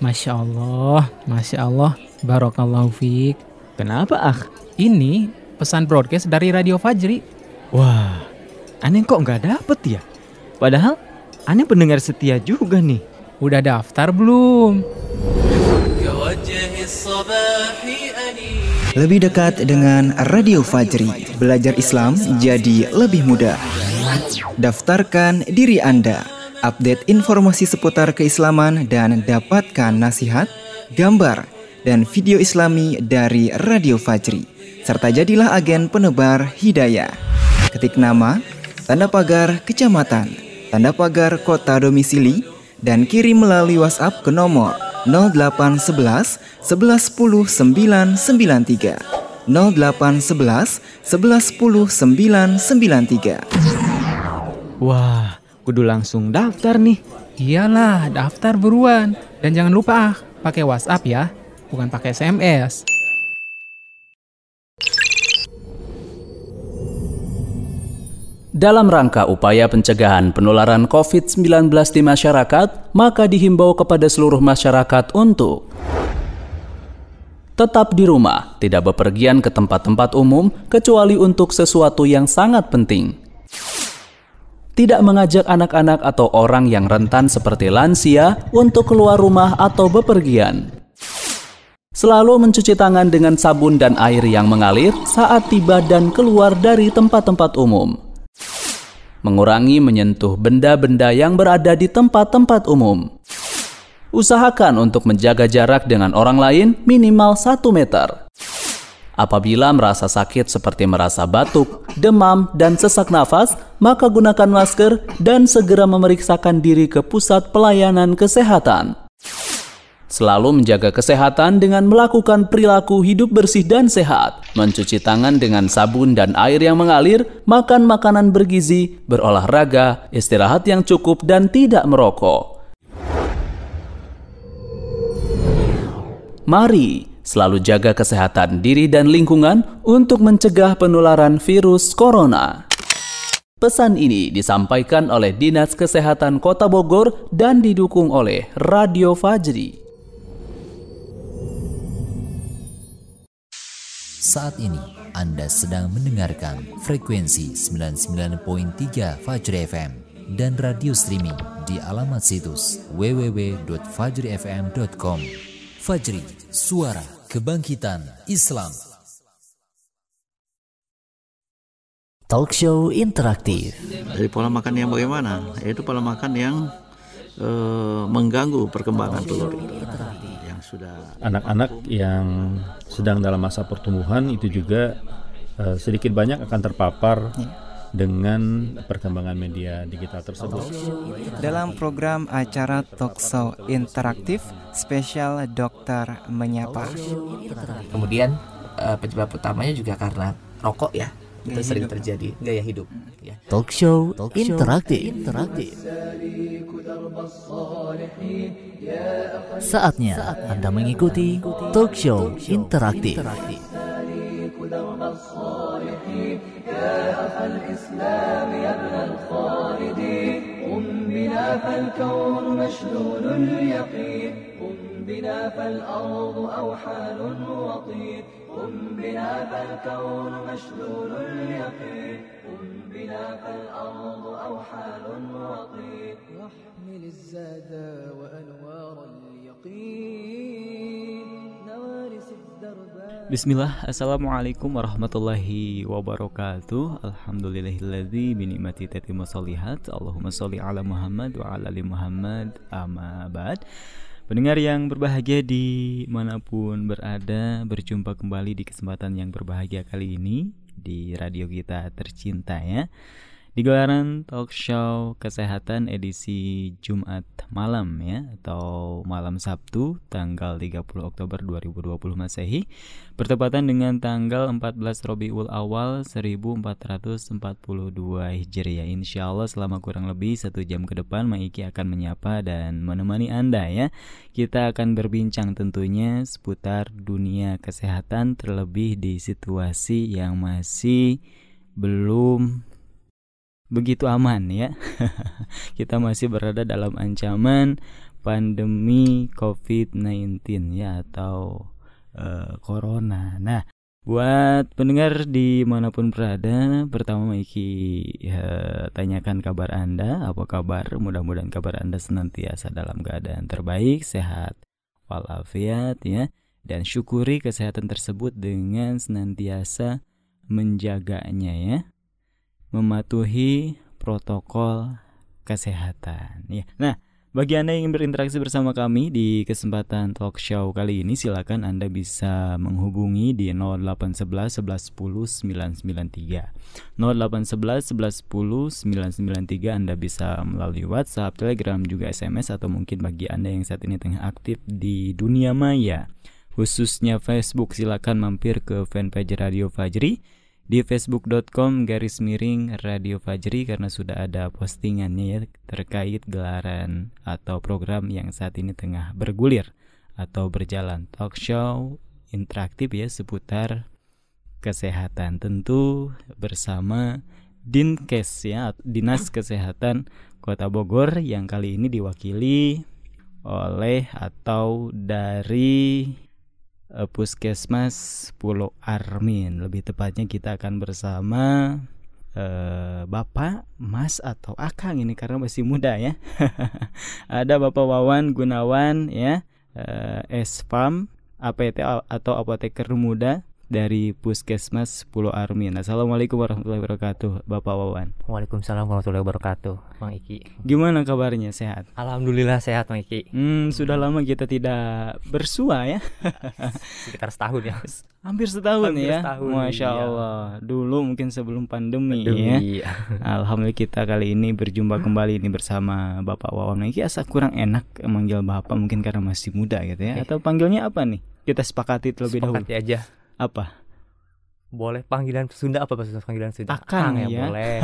Masya Allah, Masya Allah, Barokallahu fiik. Kenapa ah? Ini pesan broadcast dari Radio Fajri. Wah, aneh kok nggak dapet ya? Padahal aneh pendengar setia juga nih. Udah daftar belum? Lebih dekat dengan Radio Fajri, belajar Islam jadi lebih mudah. Daftarkan diri Anda, update informasi seputar keislaman dan dapatkan nasihat, gambar, dan video islami dari Radio Fajri. Serta jadilah agen penebar hidayah. Ketik nama, tanda pagar kecamatan, tanda pagar kota domisili, dan kirim melalui WhatsApp ke nomor 0811 1110 993 0811 1110 993 Wah, kudu langsung daftar nih. Iyalah, daftar buruan. Dan jangan lupa ah, pakai WhatsApp ya, bukan pakai SMS. Dalam rangka upaya pencegahan penularan COVID-19 di masyarakat, maka dihimbau kepada seluruh masyarakat untuk tetap di rumah, tidak bepergian ke tempat-tempat umum kecuali untuk sesuatu yang sangat penting. Tidak mengajak anak-anak atau orang yang rentan seperti lansia untuk keluar rumah atau bepergian. Selalu mencuci tangan dengan sabun dan air yang mengalir saat tiba dan keluar dari tempat-tempat umum mengurangi menyentuh benda-benda yang berada di tempat-tempat umum. Usahakan untuk menjaga jarak dengan orang lain minimal 1 meter. Apabila merasa sakit seperti merasa batuk, demam, dan sesak nafas, maka gunakan masker dan segera memeriksakan diri ke pusat pelayanan kesehatan. Selalu menjaga kesehatan dengan melakukan perilaku hidup bersih dan sehat, mencuci tangan dengan sabun dan air yang mengalir, makan makanan bergizi, berolahraga, istirahat yang cukup, dan tidak merokok. Mari selalu jaga kesehatan diri dan lingkungan untuk mencegah penularan virus corona. Pesan ini disampaikan oleh Dinas Kesehatan Kota Bogor dan didukung oleh Radio Fajri. Saat ini Anda sedang mendengarkan frekuensi 99.3 Fajri FM dan radio streaming di alamat situs www.fajrifm.com. Fajri, suara kebangkitan Islam. Talk show interaktif. Dari pola makan yang bagaimana? Yaitu pola makan yang uh, mengganggu perkembangan telur sudah anak-anak yang sedang dalam masa pertumbuhan itu juga uh, sedikit banyak akan terpapar ya. Dengan perkembangan media digital tersebut. Dalam program acara talkshow interaktif spesial dokter menyapa. Kemudian uh, penyebab utamanya juga karena rokok ya itu sering terjadi gaya hidup ya. talk show, talk show interaktif. interaktif saatnya anda mengikuti talk show interaktif يا أخ الإسلام يا ابن الخالدين. قم بنا فالكون مشلول اليقين. قم بنا فالأرض أوحال وطين قم بنا فالكون مشلول اليقين. قم بنا فالأرض أوحال وطين واحمل الزاد وأنوار اليقين. Bismillah, Assalamualaikum warahmatullahi wabarakatuh. Alhamdulillahilladzi binikmati tatimu solihat Allahumma sholli ala Muhammad wa ala ali Muhammad amma ba'd. Pendengar yang berbahagia di mana pun berada, berjumpa kembali di kesempatan yang berbahagia kali ini di radio kita tercinta ya. Di gelaran talk show kesehatan edisi Jumat malam ya atau malam Sabtu tanggal 30 Oktober 2020 Masehi bertepatan dengan tanggal 14 Robiul Awal 1442 Hijriah. Insya Allah selama kurang lebih satu jam ke depan Maiki akan menyapa dan menemani Anda ya. Kita akan berbincang tentunya seputar dunia kesehatan terlebih di situasi yang masih belum begitu aman ya. kita masih berada dalam ancaman pandemi COVID-19 ya atau uh, corona. Nah, buat pendengar di mana pun berada, pertama Iki ya, tanyakan kabar Anda, apa kabar? Mudah-mudahan kabar Anda senantiasa dalam keadaan terbaik, sehat, walafiat ya, dan syukuri kesehatan tersebut dengan senantiasa menjaganya ya, mematuhi protokol kesehatan ya. Nah, bagi Anda yang ingin berinteraksi bersama kami di kesempatan talk show kali ini silakan Anda bisa menghubungi di 0811 1110 993. 0811 1110 993 Anda bisa melalui WhatsApp, Telegram, juga SMS atau mungkin bagi Anda yang saat ini tengah aktif di dunia maya khususnya Facebook silakan mampir ke fanpage Radio Fajri di facebook.com garis miring Radio Fajri karena sudah ada postingannya ya terkait gelaran atau program yang saat ini tengah bergulir atau berjalan. Talk show interaktif ya seputar kesehatan. Tentu bersama Dinkes ya Dinas Kesehatan Kota Bogor yang kali ini diwakili oleh atau dari uh, Puskesmas Pulau Armin. Lebih tepatnya kita akan bersama uh, Bapak, Mas atau Akang ini karena masih muda ya. Ada Bapak Wawan Gunawan ya, uh, Esfam APT atau apoteker muda dari Puskesmas Pulau Armin. Assalamualaikum warahmatullahi wabarakatuh, Bapak Wawan. Waalaikumsalam warahmatullahi wabarakatuh, Bang Iki. Gimana kabarnya? Sehat? Alhamdulillah sehat, Bang Iki. Hmm, sudah lama kita tidak bersua ya. Sekitar setahun ya. Hampir setahun Hampir ya. setahun, Masya iya. Allah. Dulu mungkin sebelum pandemi, Pandemi, ya. Alhamdulillah kita kali ini berjumpa kembali ini bersama Bapak Wawan. Ini asa kurang enak manggil Bapak mungkin karena masih muda gitu ya. Atau panggilnya apa nih? Kita sepakati terlebih dahulu. Sepakati aja. Apa? Boleh panggilan Sunda apa bahasa panggilan Sunda? Akang ya, ya. boleh.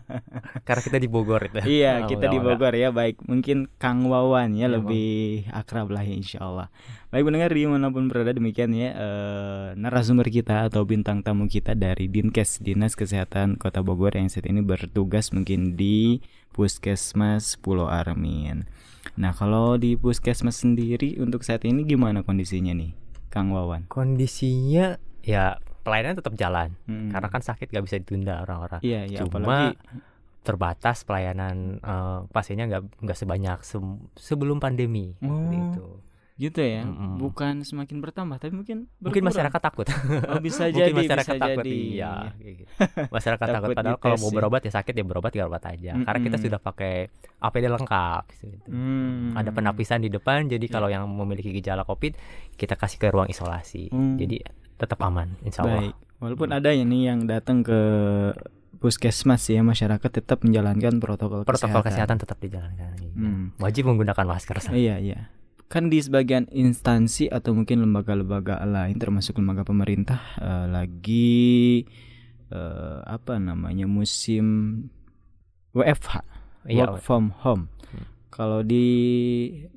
Karena kita di Bogor itu. Iya, Oh, kita di. Bogor ya. Baik, mungkin Kang Wawan ya Iya, lebih akrab lah ya insya Allah. Baik pendengar di mana pun berada demikian ya eh, narasumber kita atau bintang tamu kita dari Dinkes Dinas Kesehatan Kota Bogor yang saat ini bertugas mungkin di Puskesmas Pulau Armin. Nah kalau di Puskesmas sendiri untuk saat ini gimana kondisinya nih, Kang Wawan? Kondisinya ya pelayanan tetap jalan. Hmm. Karena kan sakit gak bisa ditunda orang-orang. Iya, iya, Cuma apalagi- terbatas pelayanan eh, pasiennya nggak nggak sebanyak sem- sebelum pandemi. seperti Oh, itu. Gitu ya. Mm-mm. Bukan semakin bertambah, tapi mungkin Mungkin berkurang. masyarakat takut. Oh, bisa Mungkin jadi, masyarakat bisa takut jadi. iya. gitu. Masyarakat takut Takut padahal kalau mau ya. berobat ya sakit ya berobat ya berobat aja. Karena kita sudah pakai APD lengkap gitu. Hmm. Ada penapisan di depan jadi kalau yang memiliki gejala Covid kita kasih ke ruang isolasi. Hmm. Jadi tetap aman insya Allah. Baik. Walaupun ada yang nih yang datang ke puskesmas ya masyarakat tetap menjalankan protokol, Protokol kesehatan. kesehatan tetap dijalankan. iya. Hmm. Wajib menggunakan masker. Iya iya. Kan di sebagian instansi atau mungkin lembaga-lembaga lain termasuk lembaga pemerintah eh, lagi eh, apa namanya musim WFH Iya, work from home. Kalau di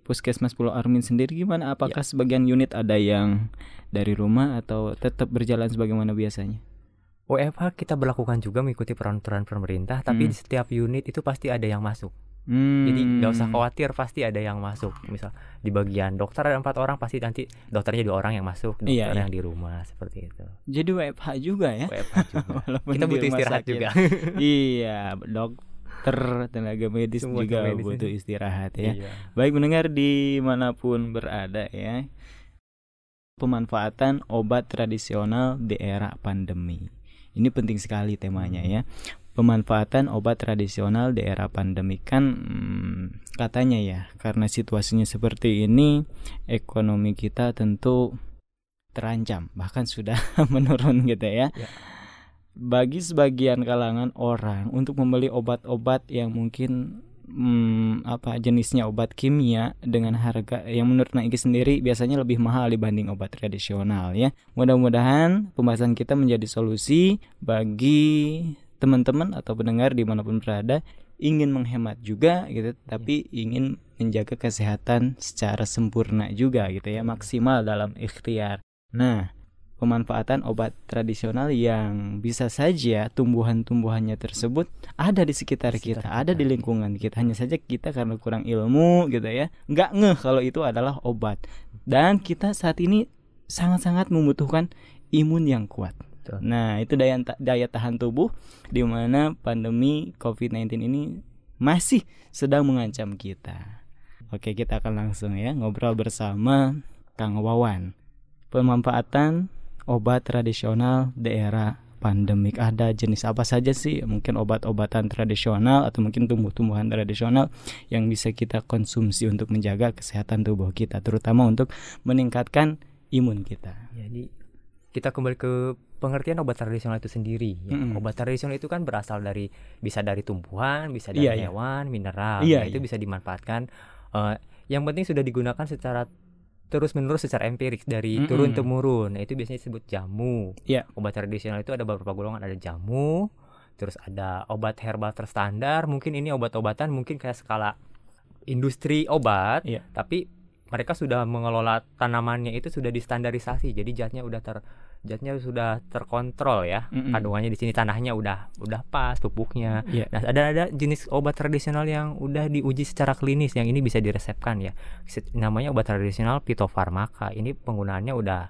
Puskesmas Pulau Armin sendiri gimana? Apakah sebagian unit ada yang dari rumah atau tetap berjalan sebagaimana biasanya? WFH kita berlakukan juga mengikuti peraturan pemerintah, tapi Hmm. di setiap unit itu pasti ada yang masuk. Hmm. Jadi nggak usah khawatir, pasti ada yang masuk. Misal di bagian dokter ada empat orang, pasti nanti dokternya dua orang yang masuk, dokter Iya, iya. yang di rumah seperti itu. Jadi WFH juga ya? WFH juga. Kita butuh istirahat sakit. juga. iya, dokter, tenaga medis Semua juga medis butuh ini. istirahat ya. Iya. Baik mendengar di mana pun berada ya. Pemanfaatan obat tradisional di era pandemi. Ini penting sekali temanya ya. Pemanfaatan obat tradisional di era pandemi kan hmm, katanya ya karena situasinya seperti ini ekonomi kita tentu terancam bahkan sudah menurun gitu ya. Ya. Bagi sebagian kalangan orang untuk membeli obat-obat yang mungkin hmm, apa jenisnya obat kimia dengan harga yang menurut Naiki sendiri biasanya lebih mahal dibanding obat tradisional ya. Mudah-mudahan pembahasan kita menjadi solusi bagi teman-teman atau pendengar di mana pun berada ingin menghemat juga gitu tapi ingin menjaga kesehatan secara sempurna juga gitu ya maksimal dalam ikhtiar. Nah, pemanfaatan obat tradisional yang bisa saja tumbuhan-tumbuhannya tersebut ada di sekitar kita, ada di lingkungan kita. Hanya saja kita karena kurang ilmu gitu ya, nggak ngeh kalau itu adalah obat. Dan kita saat ini sangat-sangat membutuhkan imun yang kuat. Nah, itu daya daya tahan tubuh di mana pandemi COVID-19 ini masih sedang mengancam kita. Oke, kita akan langsung ya ngobrol bersama Kang Wawan. Pemanfaatan obat tradisional daerah pandemik ada jenis apa saja sih mungkin obat-obatan tradisional atau mungkin tumbuh-tumbuhan tradisional yang bisa kita konsumsi untuk menjaga kesehatan tubuh kita terutama untuk meningkatkan imun kita. Jadi kita kembali ke pengertian obat tradisional itu sendiri. Ya. Mm -hmm. Obat tradisional itu kan berasal dari bisa dari tumbuhan, bisa dari iya, iya. hewan, iya. mineral. Iya, nah, itu iya. bisa dimanfaatkan. Uh, yang penting sudah digunakan secara terus menerus secara empirik dari mm -hmm. turun temurun. Nah, itu biasanya disebut jamu. Yeah. Obat tradisional itu ada beberapa golongan, ada jamu, terus ada obat herbal terstandar. Mungkin ini obat-obatan mungkin kayak skala industri obat, yeah. tapi mereka sudah mengelola tanamannya itu sudah distandarisasi. Jadi jatnya udah ter jatnya sudah terkontrol ya mm-hmm. kandungannya di sini tanahnya udah udah pas pupuknya yeah. nah ada ada jenis obat tradisional yang udah diuji secara klinis yang ini bisa diresepkan ya namanya obat tradisional pitofarmaka ini penggunaannya udah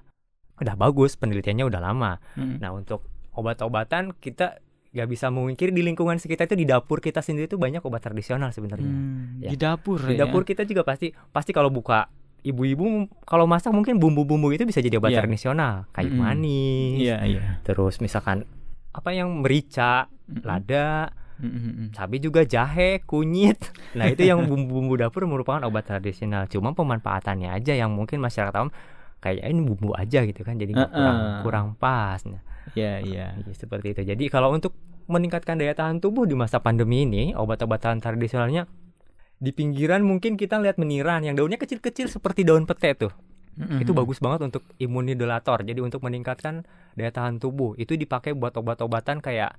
udah bagus penelitiannya udah lama mm-hmm. nah untuk obat-obatan kita nggak bisa memungkiri di lingkungan sekitar itu di dapur kita sendiri itu banyak obat tradisional sebenarnya hmm, ya. di dapur di dapur kita juga pasti pasti kalau buka ibu-ibu kalau masak mungkin bumbu-bumbu itu bisa jadi obat yeah. tradisional kayu mm. manis yeah, yeah. terus misalkan apa yang merica mm lada mm cabai juga jahe kunyit nah itu yang bumbu-bumbu dapur merupakan obat tradisional cuma pemanfaatannya aja yang mungkin masyarakat awam kayak ini bumbu aja gitu kan jadi uh -uh. kurang kurang pas nah ya yeah, yeah. seperti itu jadi kalau untuk meningkatkan daya tahan tubuh di masa pandemi ini obat-obatan tradisionalnya di pinggiran mungkin kita lihat meniran yang daunnya kecil-kecil seperti daun pete tuh. Mm-hmm. Itu bagus banget untuk imunidulator. Jadi untuk meningkatkan daya tahan tubuh. Itu dipakai buat obat-obatan kayak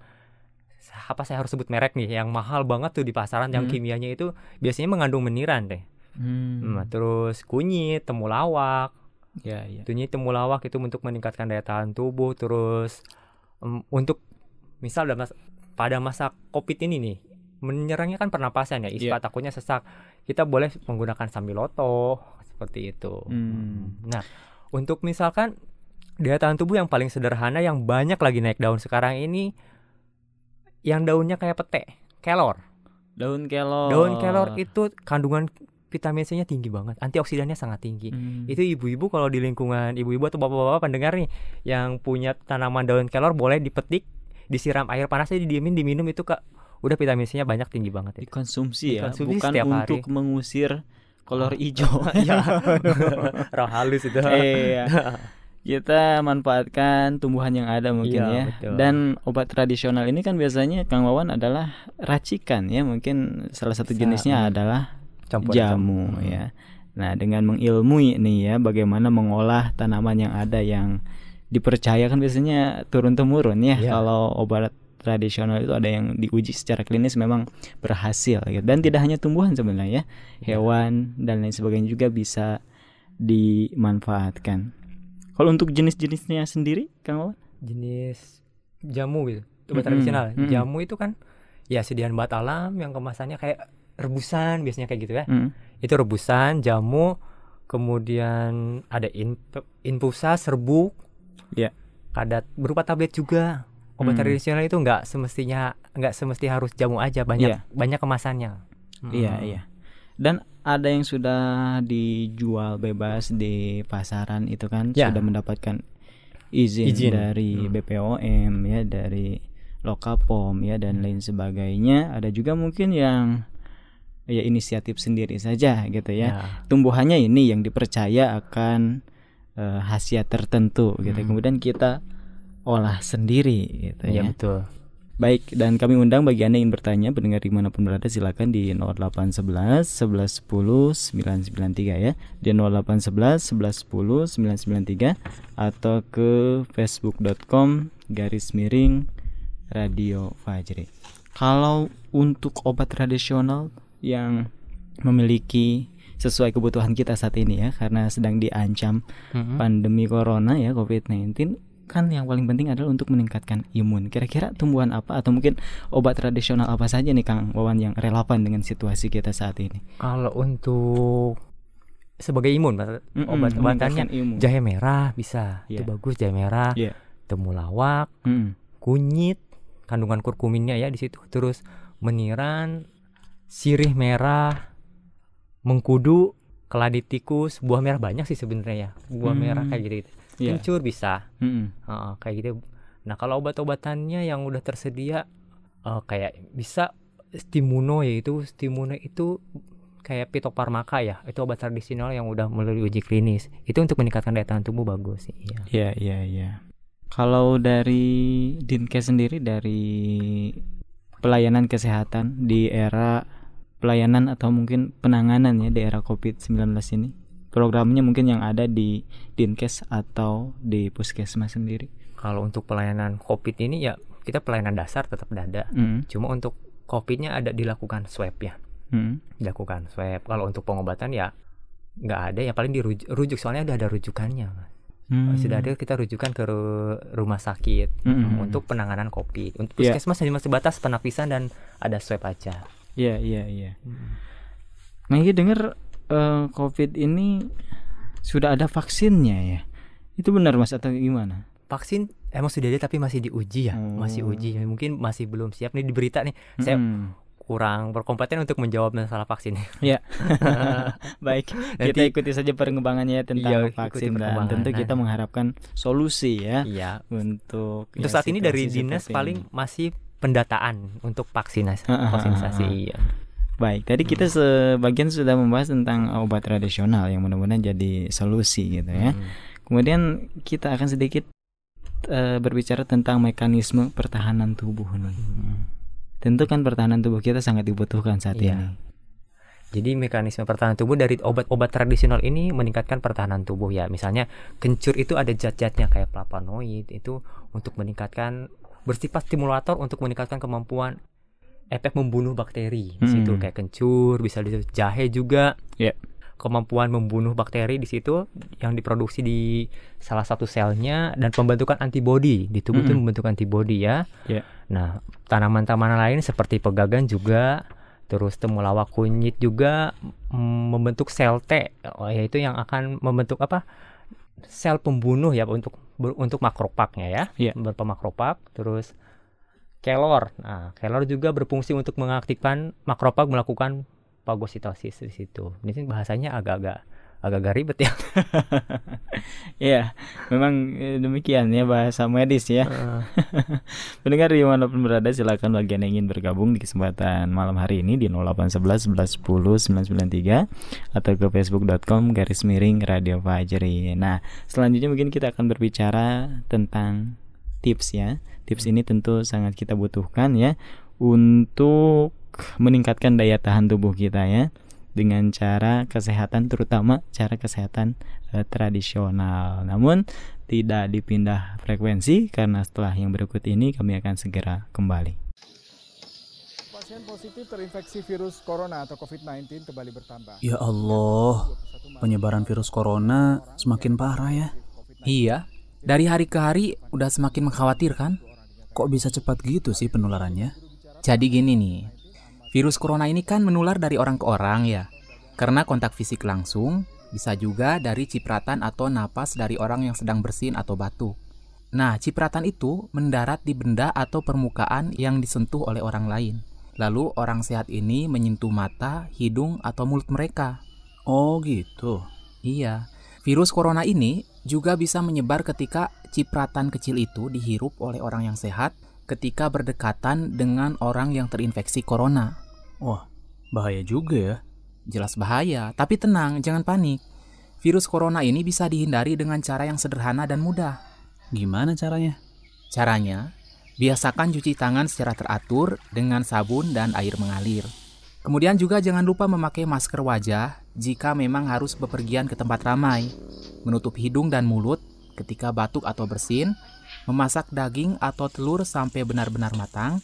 apa saya harus sebut merek nih yang mahal banget tuh di pasaran yang mm. kimianya itu biasanya mengandung meniran deh. Mm. Nah, terus kunyit, temulawak. Ya, ya. Kunyit, temulawak itu untuk meningkatkan daya tahan tubuh. Terus um, untuk misal pada masa Covid ini nih, menyerangnya kan pernapasan ya ispa yeah. takutnya sesak kita boleh menggunakan sambiloto seperti itu hmm. nah untuk misalkan daya tahan tubuh yang paling sederhana yang banyak lagi naik daun sekarang ini yang daunnya kayak pete kelor daun kelor daun kelor itu kandungan vitamin C-nya tinggi banget, antioksidannya sangat tinggi. Hmm. Itu ibu-ibu kalau di lingkungan ibu-ibu atau bapak-bapak pendengar nih yang punya tanaman daun kelor boleh dipetik, disiram air panasnya didiemin diminum itu ke udah vitamin C-nya banyak tinggi banget itu. Dikonsumsi ya, Dikonsumsi bukan untuk hari. mengusir kolor hijau. ya. Roh halus itu. Iya. Kita manfaatkan tumbuhan yang ada mungkin iya, ya. Betul. Dan obat tradisional ini kan biasanya Kang Wawan adalah racikan ya, mungkin salah satu jenisnya adalah Campur jamu hmm. ya. Nah, dengan mengilmui nih ya bagaimana mengolah tanaman yang ada yang dipercaya kan biasanya turun temurun ya. ya. Kalau obat tradisional itu ada yang diuji secara klinis memang berhasil gitu. dan tidak hanya tumbuhan sebenarnya ya. hewan dan lain sebagainya juga bisa dimanfaatkan kalau untuk jenis-jenisnya sendiri Kang Wawan jenis jamu gitu obat mm -hmm. tradisional mm -hmm. jamu itu kan ya sediaan bat alam yang kemasannya kayak rebusan biasanya kayak gitu ya mm. itu rebusan jamu kemudian ada infusa serbuk ya yeah. kadat berupa tablet juga obat hmm. tradisional itu nggak semestinya nggak semesti harus jamu aja banyak yeah. banyak kemasannya hmm. iya iya dan ada yang sudah dijual bebas di pasaran itu kan yeah. sudah mendapatkan izin, izin. dari hmm. BPOM ya dari Lokapom ya dan lain sebagainya ada juga mungkin yang ya inisiatif sendiri saja gitu ya yeah. tumbuhannya ini yang dipercaya akan uh, khasiat tertentu gitu hmm. kemudian kita olah sendiri gitu ya. ya. betul. Baik, dan kami undang bagi Anda yang ingin bertanya pendengar di mana pun berada silakan di 0811 1110 993 ya di 0811 1110 993 atau ke facebook.com garis miring radio Fajri. Kalau untuk obat tradisional yang memiliki sesuai kebutuhan kita saat ini ya karena sedang diancam Mhm. pandemi corona ya COVID-19 kan yang paling penting adalah untuk meningkatkan imun. Kira-kira tumbuhan apa atau mungkin obat tradisional apa saja nih Kang Wawan yang relevan dengan situasi kita saat ini? Kalau untuk sebagai imun obat-obatannya jahe merah bisa itu Iya. bagus jahe merah Iya. temulawak Mm-mm. kunyit kandungan kurkuminnya ya di situ terus meniran sirih merah mengkudu keladi tikus buah merah banyak sih sebenarnya ya buah Hmm. merah kayak gitu, -gitu. Iya. kencur bisa Mm-mm. Heeh, kayak gitu nah kalau obat-obatannya yang udah tersedia eh, kayak bisa stimuno yaitu stimuno itu kayak pitoparmaka ya itu obat tradisional yang udah melalui uji klinis itu untuk meningkatkan daya tahan tubuh bagus sih iya Iya, iya, iya. Kalau dari Dinkes sendiri dari pelayanan kesehatan di era pelayanan atau mungkin penanganan ya di era COVID-19 ini. Programnya mungkin yang ada di Dinkes atau di Puskesmas sendiri. kalau untuk pelayanan covid ini ya kita pelayanan dasar tetap ada Mm. cuma untuk covidnya ada dilakukan swab ya Mm. dilakukan swab kalau untuk pengobatan ya nggak ada ya paling dirujuk rujuk soalnya udah ada rujukannya Mas. Hmm. sudah ada kita rujukan ke ru- rumah sakit Mm-mm. untuk penanganan covid untuk Iya. puskesmas hanya sebatas penapisan dan ada swab aja Iya, iya, iya. Nah, ini dengar eh, COVID ini sudah ada vaksinnya ya. Itu benar Mas atau gimana? vaksin emang sudah ada tapi masih diuji ya masih Oh. uji mungkin masih belum siap nih di berita nih saya Mm-mm. kurang berkompeten untuk menjawab masalah vaksin Ya, baik. Kita Nanti- ikuti saja perkembangannya tentang Iya, vaksin dan tentu kita Nah. mengharapkan solusi ya Iya. untuk Untuk ya, saat ini dari dinas paling masih pendataan untuk vaksinasi. Vaksinasi iya. Baik, tadi kita sebagian sudah membahas tentang obat tradisional yang mudah-mudahan jadi solusi gitu ya. Hmm. Kemudian kita akan sedikit eh, berbicara tentang mekanisme pertahanan tubuh nih. Tentu kan pertahanan tubuh kita sangat dibutuhkan saat Iya. ini. Jadi mekanisme pertahanan tubuh dari obat-obat tradisional ini meningkatkan pertahanan tubuh ya. Misalnya kencur itu ada zat-zatnya kayak flavonoid itu untuk meningkatkan bersifat stimulator untuk meningkatkan kemampuan efek membunuh bakteri. Di situ Hmm. kayak kencur, bisa di jahe juga. Ya. Kemampuan membunuh bakteri di situ yang diproduksi di salah satu selnya dan pembentukan antibodi di tubuh itu Mm-mm. membentuk antibodi ya. Ya. Nah, tanaman-tanaman lain seperti pegagan juga, terus temulawak kunyit juga mm, membentuk sel T, oh, yaitu yang akan membentuk apa? Sel pembunuh ya untuk untuk makrofagnya ya, beberapa makrofag, terus kelor. Nah, kelor juga berfungsi untuk mengaktifkan makrofag melakukan fagositosis di situ. Ini bahasanya agak-agak agak-agak ribet ya. Iya, memang eh, demikian ya bahasa medis ya. Pendengar di mana pun berada silakan bagi yang ingin bergabung di kesempatan malam hari ini di 0811 11 10 993 atau ke facebook.com garis miring radio Fajri. Nah selanjutnya mungkin kita akan berbicara tentang tips ya. Tips ini tentu sangat kita butuhkan ya untuk meningkatkan daya tahan tubuh kita ya dengan cara kesehatan terutama cara kesehatan eh, tradisional. Namun tidak dipindah frekuensi karena setelah yang berikut ini kami akan segera kembali. Pasien positif terinfeksi virus corona atau COVID-19 kembali bertambah. Ya Allah, penyebaran virus corona semakin parah ya. Iya, dari hari ke hari udah semakin mengkhawatirkan. Kok bisa cepat gitu sih penularannya? Jadi gini nih, virus corona ini kan menular dari orang ke orang ya. Karena kontak fisik langsung, bisa juga dari cipratan atau napas dari orang yang sedang bersin atau batuk. Nah, cipratan itu mendarat di benda atau permukaan yang disentuh oleh orang lain. Lalu orang sehat ini menyentuh mata, hidung, atau mulut mereka. Oh gitu. Iya, virus corona ini juga bisa menyebar ketika cipratan kecil itu dihirup oleh orang yang sehat ketika berdekatan dengan orang yang terinfeksi corona. Wah, bahaya juga ya. Jelas bahaya, tapi tenang, jangan panik. Virus corona ini bisa dihindari dengan cara yang sederhana dan mudah. Gimana caranya? Caranya, biasakan cuci tangan secara teratur dengan sabun dan air mengalir. Kemudian juga jangan lupa memakai masker wajah jika memang harus bepergian ke tempat ramai. Menutup hidung dan mulut ketika batuk atau bersin, memasak daging atau telur sampai benar-benar matang,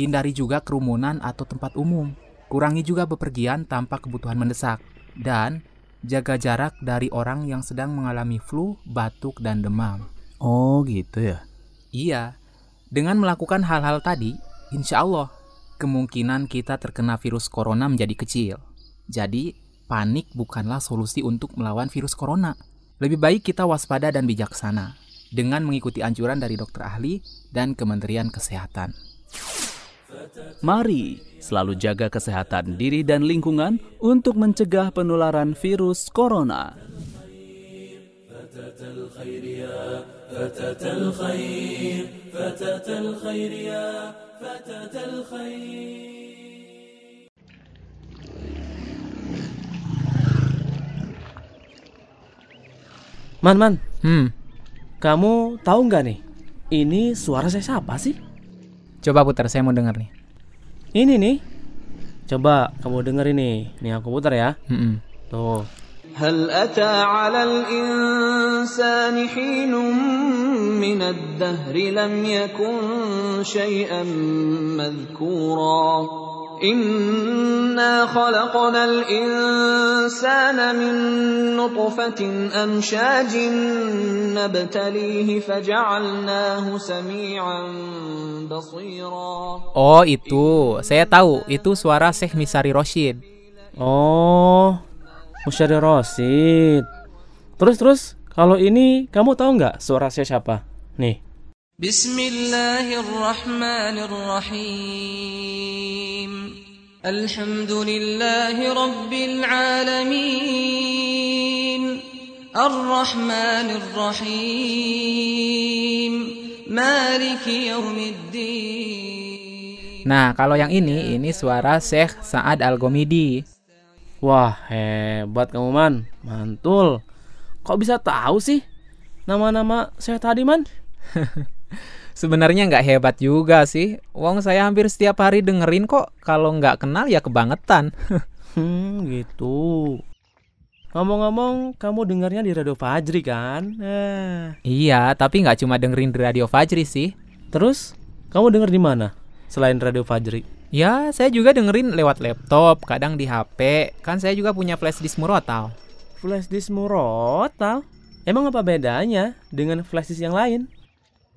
hindari juga kerumunan atau tempat umum. Kurangi juga bepergian tanpa kebutuhan mendesak. Dan jaga jarak dari orang yang sedang mengalami flu, batuk, dan demam. Oh gitu ya? Iya, dengan melakukan hal-hal tadi, insya Allah kemungkinan kita terkena virus corona menjadi kecil. Jadi, panik bukanlah solusi untuk melawan virus corona. Lebih baik kita waspada dan bijaksana dengan mengikuti anjuran dari dokter ahli dan Kementerian Kesehatan. Mari selalu jaga kesehatan diri dan lingkungan untuk mencegah penularan virus corona. Man, man, Hmm, kamu tahu nggak nih? Ini suara saya siapa sih? coba putar, saya mau dengar nih. Ini nih. Coba kamu denger ini. Nih aku putar ya. Mm-mm. Tuh. هل أتى على الإنسان حين من الدهر لم يكن شيئا مذكورا Inna insana min nutfatin amshajin nabtalihi faja'alnahu sami'an basira. Oh, itu. Saya tahu. Itu suara Syekh Misari Roshid. Oh, Misari Roshid. Terus terus, kalau ini kamu tahu nggak suara Syekh siapa? Nih. بسم الله الرحمن الرحيم الحمد لله رب العالمين الرحمن الرحيم مالك يوم الدين Nah, kalau yang ini, ini suara Syekh Sa'ad Al-Gomidi. Wah, hebat kamu man, mantul. Kok bisa tahu sih nama-nama saya tadi man? Sebenarnya nggak hebat juga sih. Wong saya hampir setiap hari dengerin kok. Kalau nggak kenal ya kebangetan. Hmm, gitu. Ngomong-ngomong, kamu dengarnya di Radio Fajri kan? Eh. iya, tapi nggak cuma dengerin di Radio Fajri sih. Terus, kamu denger di mana? Selain Radio Fajri. Ya, saya juga dengerin lewat laptop, kadang di HP. Kan saya juga punya flash disk murotal. Flash disk murotal? Emang apa bedanya dengan flash disk yang lain?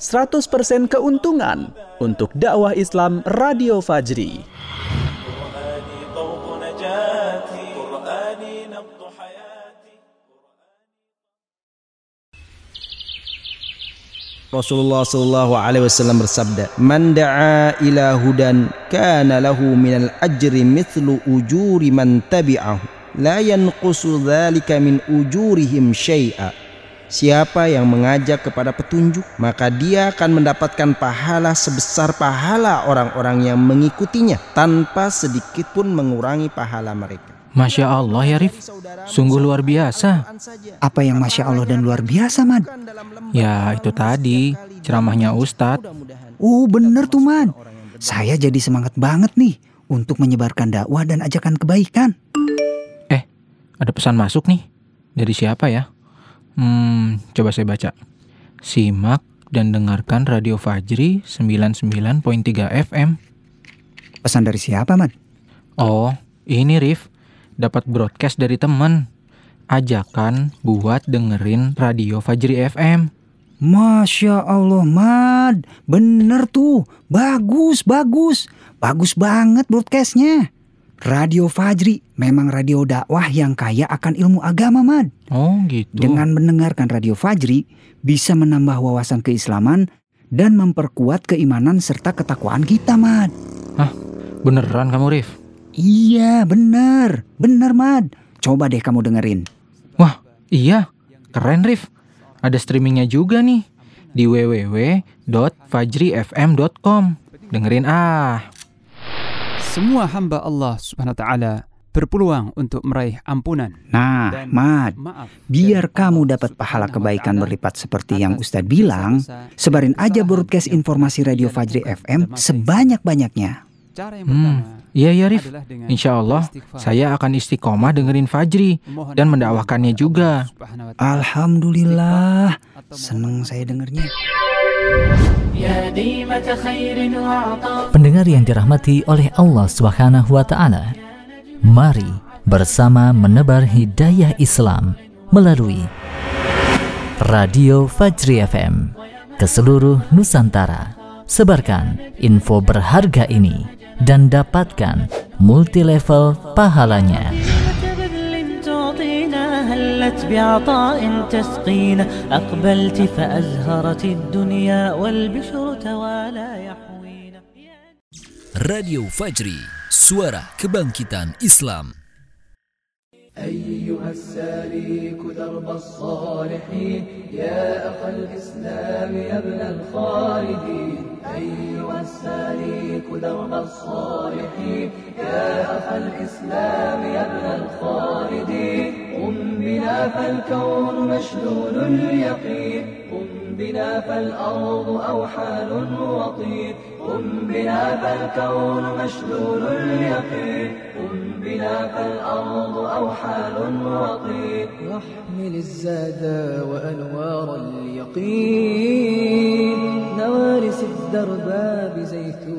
100% keuntungan untuk dakwah Islam Radio Fajri. Rasulullah Shallallahu Alaihi Wasallam bersabda, "Man da'a ila hudan kana lahu minal ajri mithlu ujuri man tabi'ahu, la yanqusu dzalika min ujurihim syai'a." Siapa yang mengajak kepada petunjuk, maka dia akan mendapatkan pahala sebesar pahala orang-orang yang mengikutinya tanpa sedikit pun mengurangi pahala mereka. Masya Allah ya Rif, sungguh luar biasa. Apa yang Masya Allah dan luar biasa, Man? Ya itu tadi, ceramahnya Ustadz. Oh bener tuh, Man. Saya jadi semangat banget nih untuk menyebarkan dakwah dan ajakan kebaikan. Eh, ada pesan masuk nih. Dari siapa ya? Hmm, coba saya baca. Simak dan dengarkan Radio Fajri 99.3 FM. Pesan dari siapa, Mat? Oh, ini Rif. Dapat broadcast dari temen. Ajakan buat dengerin Radio Fajri FM. Masya Allah, Mad. Bener tuh. Bagus, bagus. Bagus banget broadcastnya. Radio Fajri memang radio dakwah yang kaya akan ilmu agama, Mad. Oh, gitu. Dengan mendengarkan Radio Fajri, bisa menambah wawasan keislaman dan memperkuat keimanan serta ketakwaan kita, Mad. Hah? Beneran kamu, Rif? Iya, bener. Bener, Mad. Coba deh kamu dengerin. Wah, iya. Keren, Rif. Ada streamingnya juga nih di www.fajrifm.com. Dengerin ah. Semua hamba Allah Subhanahu wa taala berpeluang untuk meraih ampunan. Nah, Mad, biar kamu dapat pahala kebaikan berlipat seperti yang Ustadz bilang, sebarin aja broadcast informasi Radio Fajri FM sebanyak-banyaknya. Hmm, iya ya Rif. Insya Allah saya akan istiqomah dengerin Fajri dan mendakwahkannya juga. Alhamdulillah, seneng saya dengernya. Pendengar yang dirahmati oleh Allah Subhanahu wa taala. Mari bersama menebar hidayah Islam melalui Radio Fajri FM ke seluruh Nusantara. Sebarkan info berharga ini dan dapatkan multi level pahalanya. هلت بعطاء تسقينا أقبلت فأزهرت الدنيا والبشر توالى يحوينا Radio Fajri, suara kebangkitan Islam. أيها السالك درب الصالحين يا أخ الإسلام يا ابن الخالدين. أيها السالك درب الصالحين يا أخ الإسلام يا ابن الخالدين. قم بنا فالكون مشلول اليقين. قم بنا فالأرض أوحال وطين قم بنا فالكون مشلول اليقين. قم بنا فالأرض أوحال وطين واحمل الزاد وأنوار اليقين. نوارس الدرب بزيتون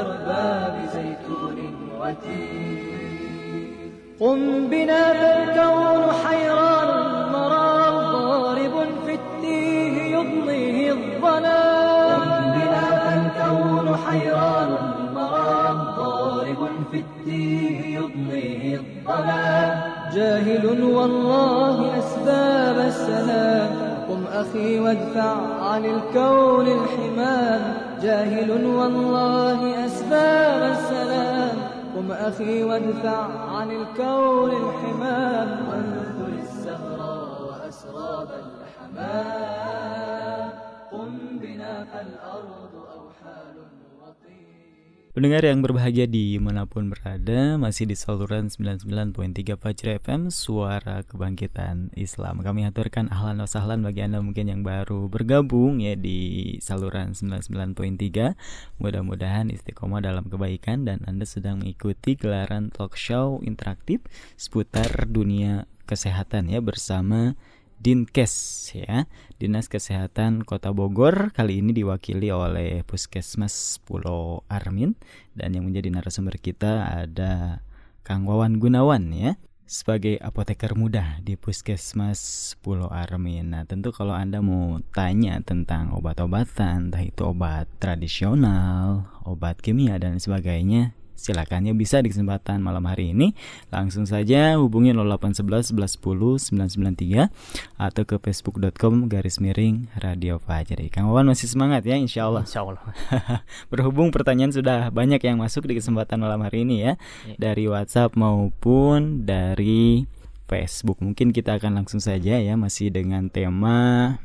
الدرب بزيتون ودين قم بنا فالكون حيران المرام ضارب في التيه يضنيه الظلام. قم بنا فالكون حيران المرام ضارب في التيه يضنيه الظلام. جاهل والله أسباب السلام. قم أخي وادفع عن الكون الحمام. جاهل والله أسباب السلام. قم أخي وادفع عن الكون الحمام. وانثر السهر وأسراب الحمام. قم بنا فالأرض Pendengar yang berbahagia di mana pun berada Masih di saluran 99.3 Fajr FM Suara Kebangkitan Islam. Kami aturkan ahlan wa sahlan bagi Anda mungkin yang baru bergabung ya di saluran 99.3 Mudah-mudahan istiqomah dalam kebaikan Dan Anda sedang mengikuti gelaran talk show interaktif Seputar dunia kesehatan ya bersama Dinkes ya Dinas Kesehatan Kota Bogor kali ini diwakili oleh Puskesmas Pulau Armin dan yang menjadi narasumber kita ada Kang Wawan Gunawan ya sebagai apoteker muda di Puskesmas Pulau Armin. Nah, tentu kalau Anda mau tanya tentang obat-obatan, entah itu obat tradisional, obat kimia dan sebagainya, silakan ya bisa di kesempatan malam hari ini. Langsung saja hubungi 0811 1110 993 atau ke facebook.com garis miring radio Fajri. Kang Wawan masih semangat ya insya Allah Insya Allah berhubung pertanyaan sudah banyak yang masuk di kesempatan malam hari ini ya. Ya. dari WhatsApp maupun dari Facebook. Mungkin kita akan langsung saja ya masih dengan tema